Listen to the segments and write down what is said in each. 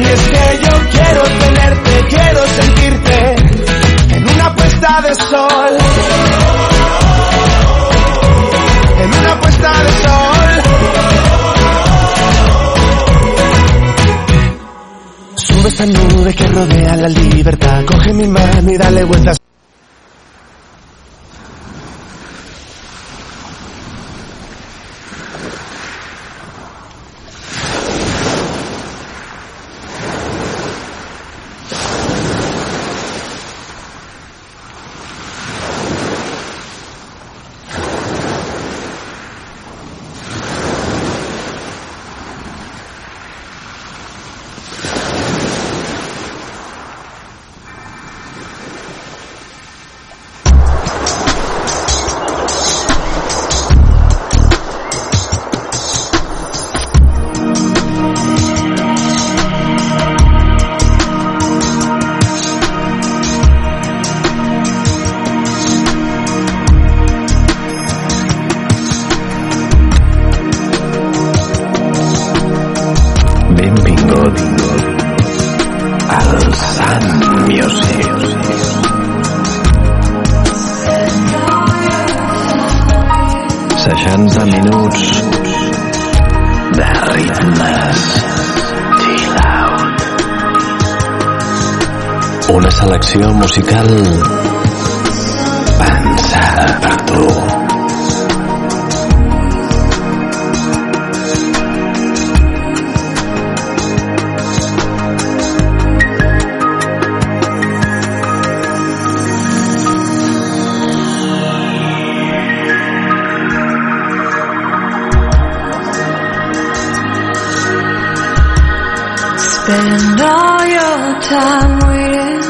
y es que yo quiero tenerte, quiero sentirte en una puesta de sol. En una puesta de sol. Sube esta nube que rodea la libertad, coge mi mano y dale vueltas. Spend all your time waiting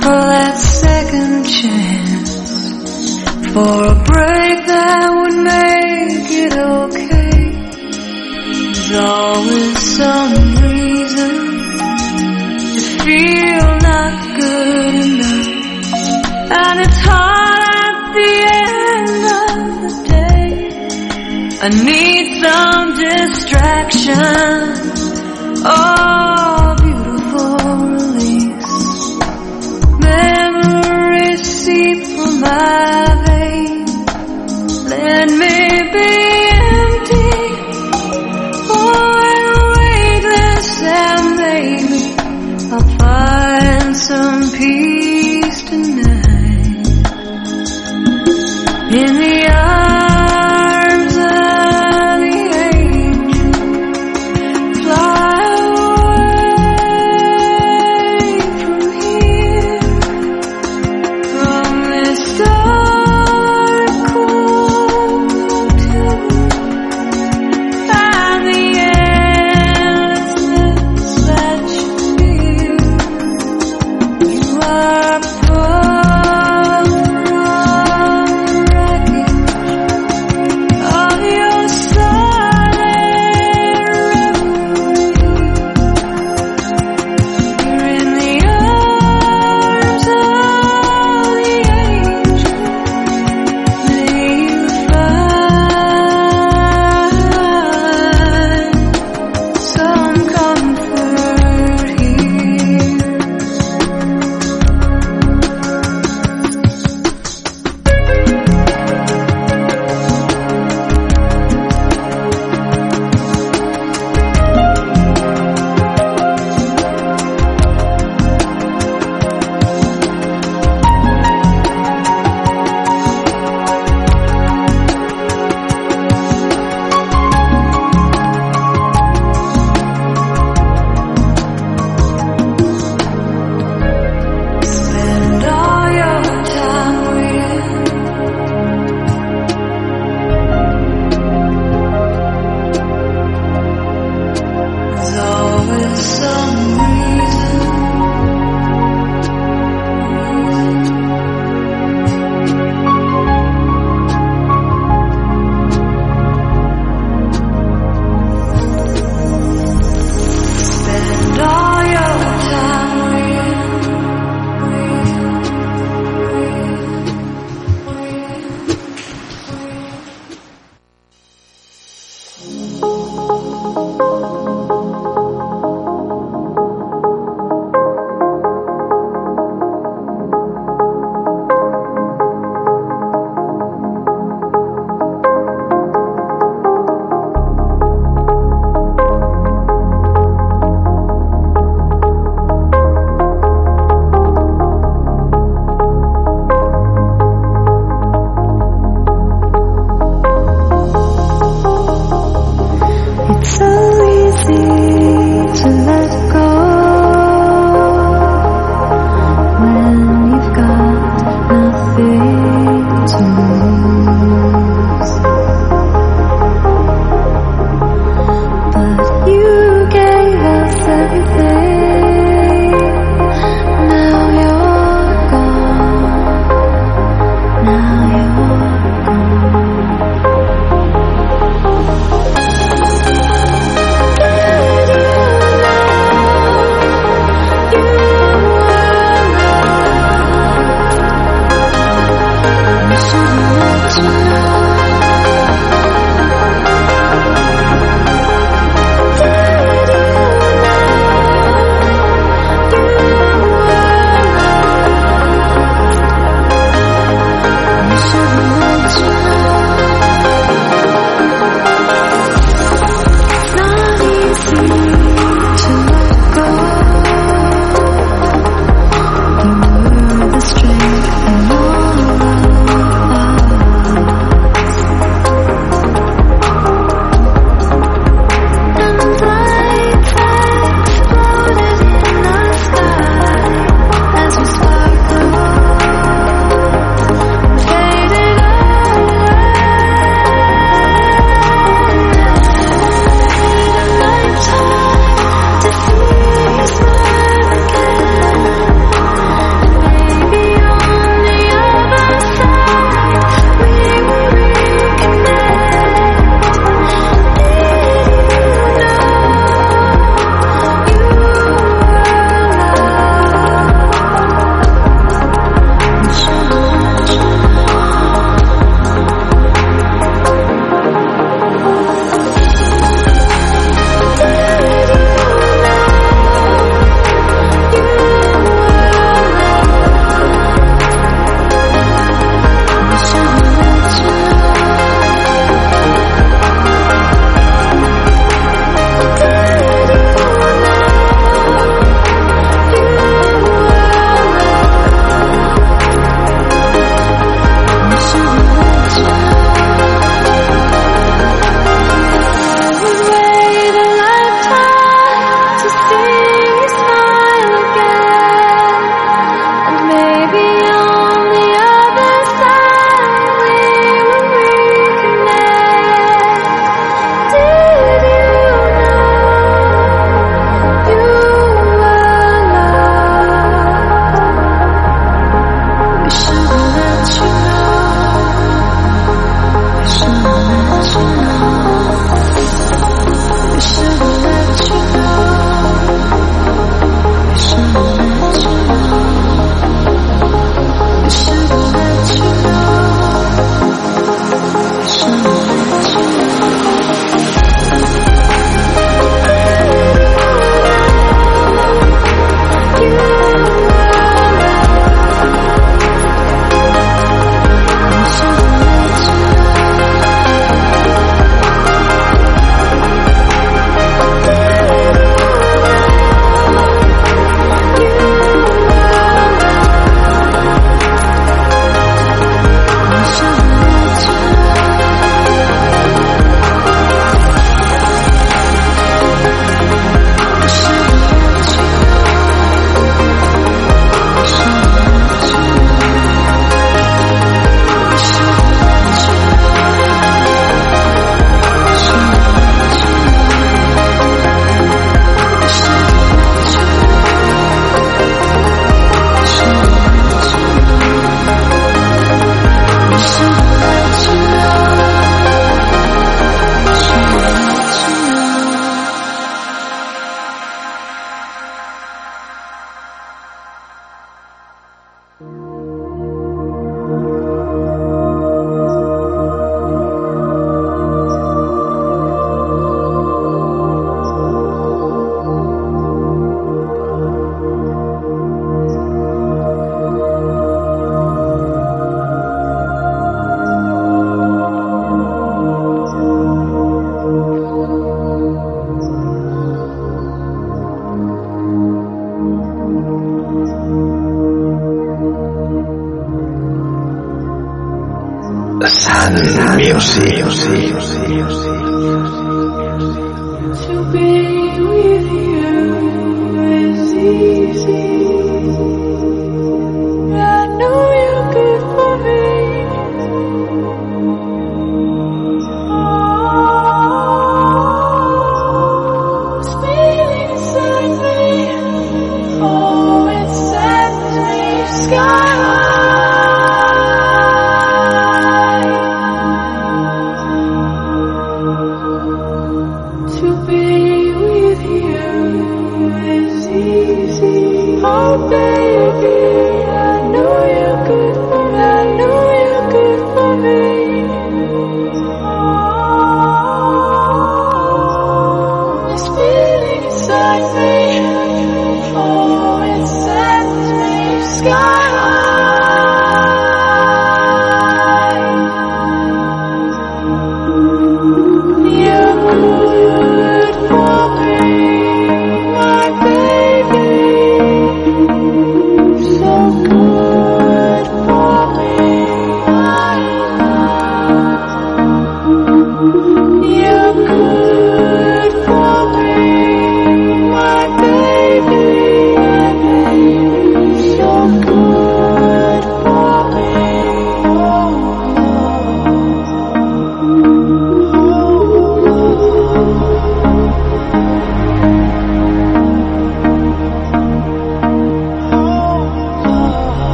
for that second chance for a break that would make it okay. There's always some reason to feel not good enough, and it's hard at the end of the day. I need some distraction. Oh,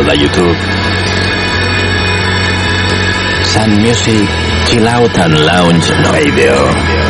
canal de YouTube. Sun Music Chill Out and Lounge Radio.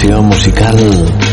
selección musical.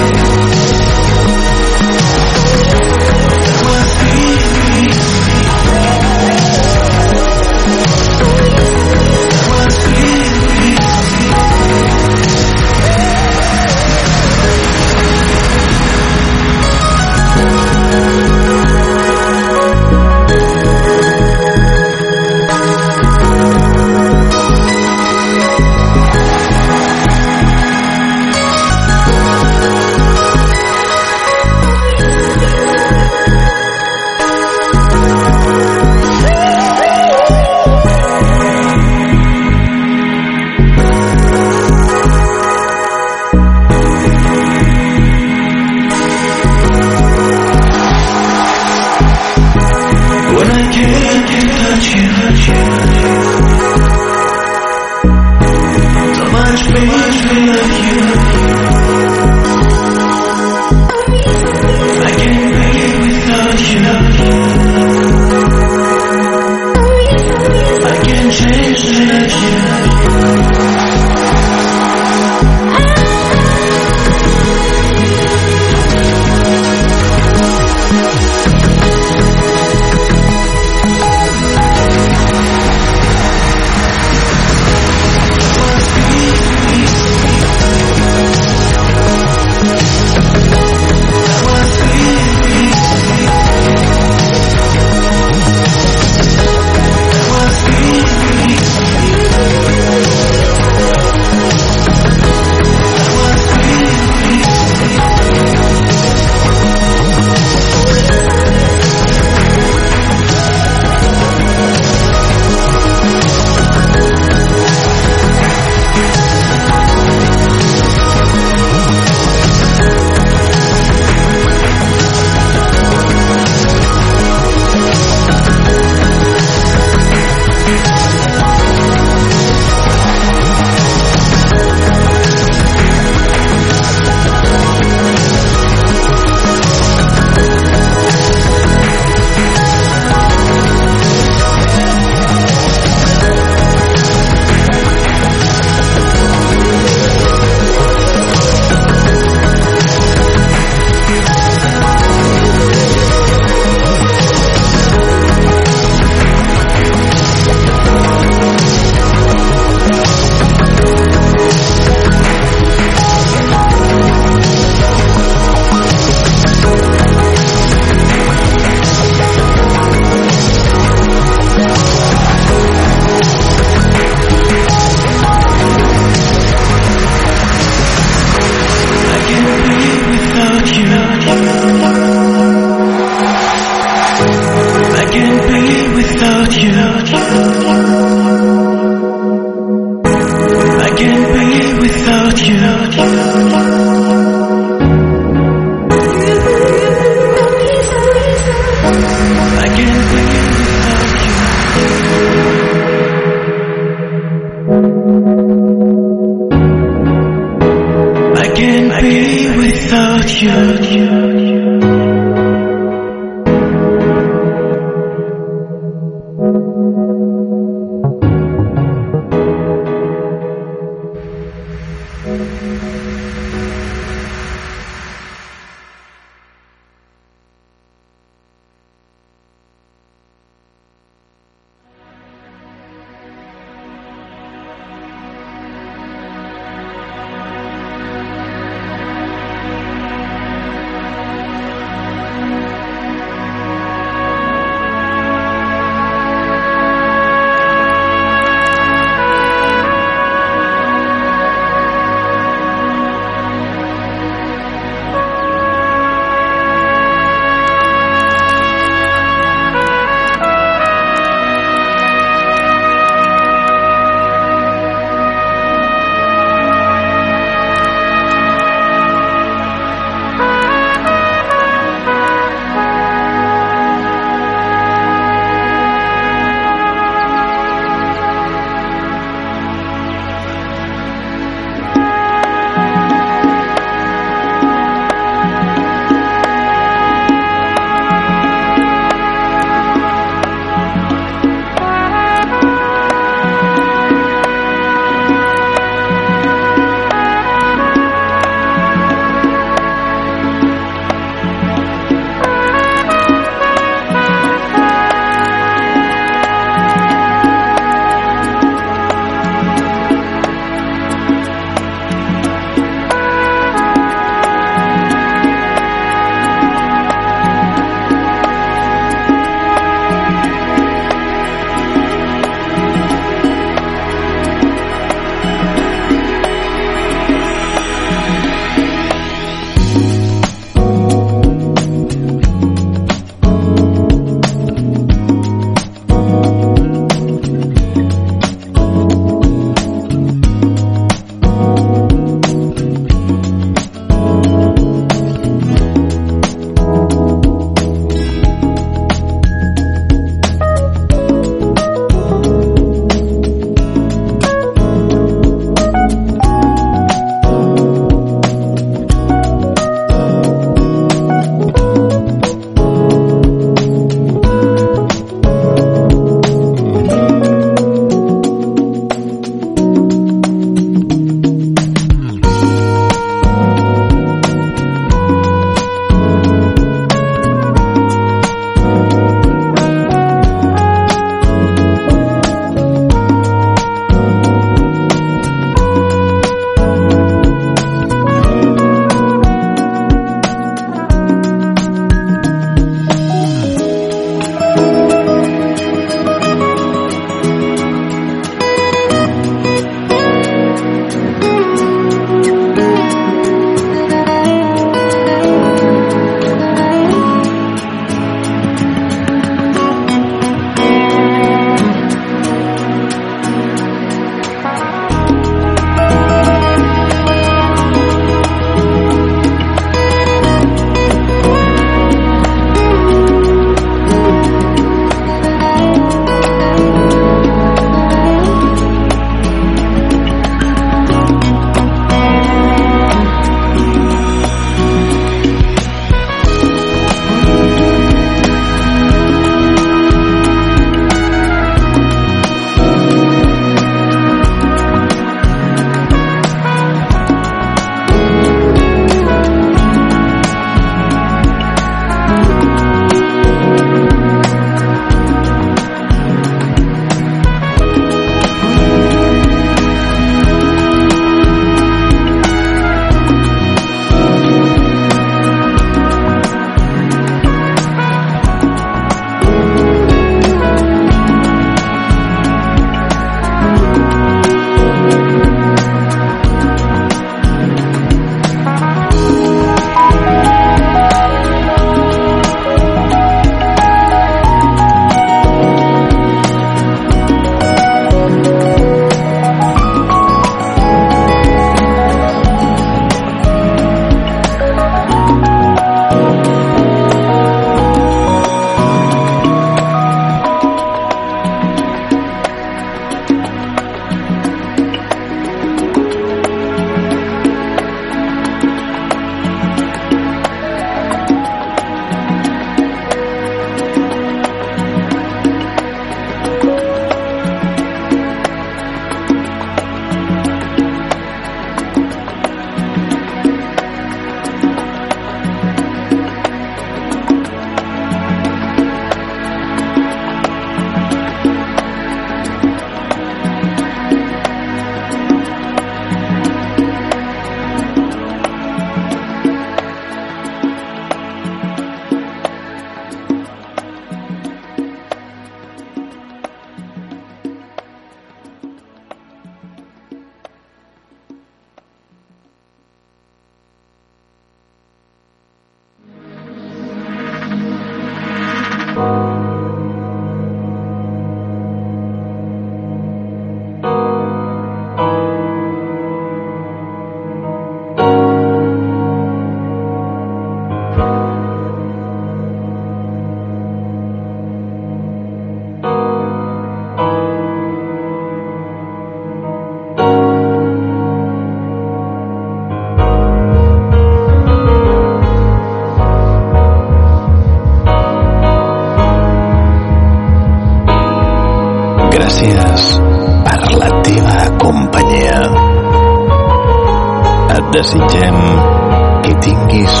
Que tinguis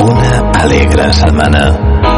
una alegre setmana.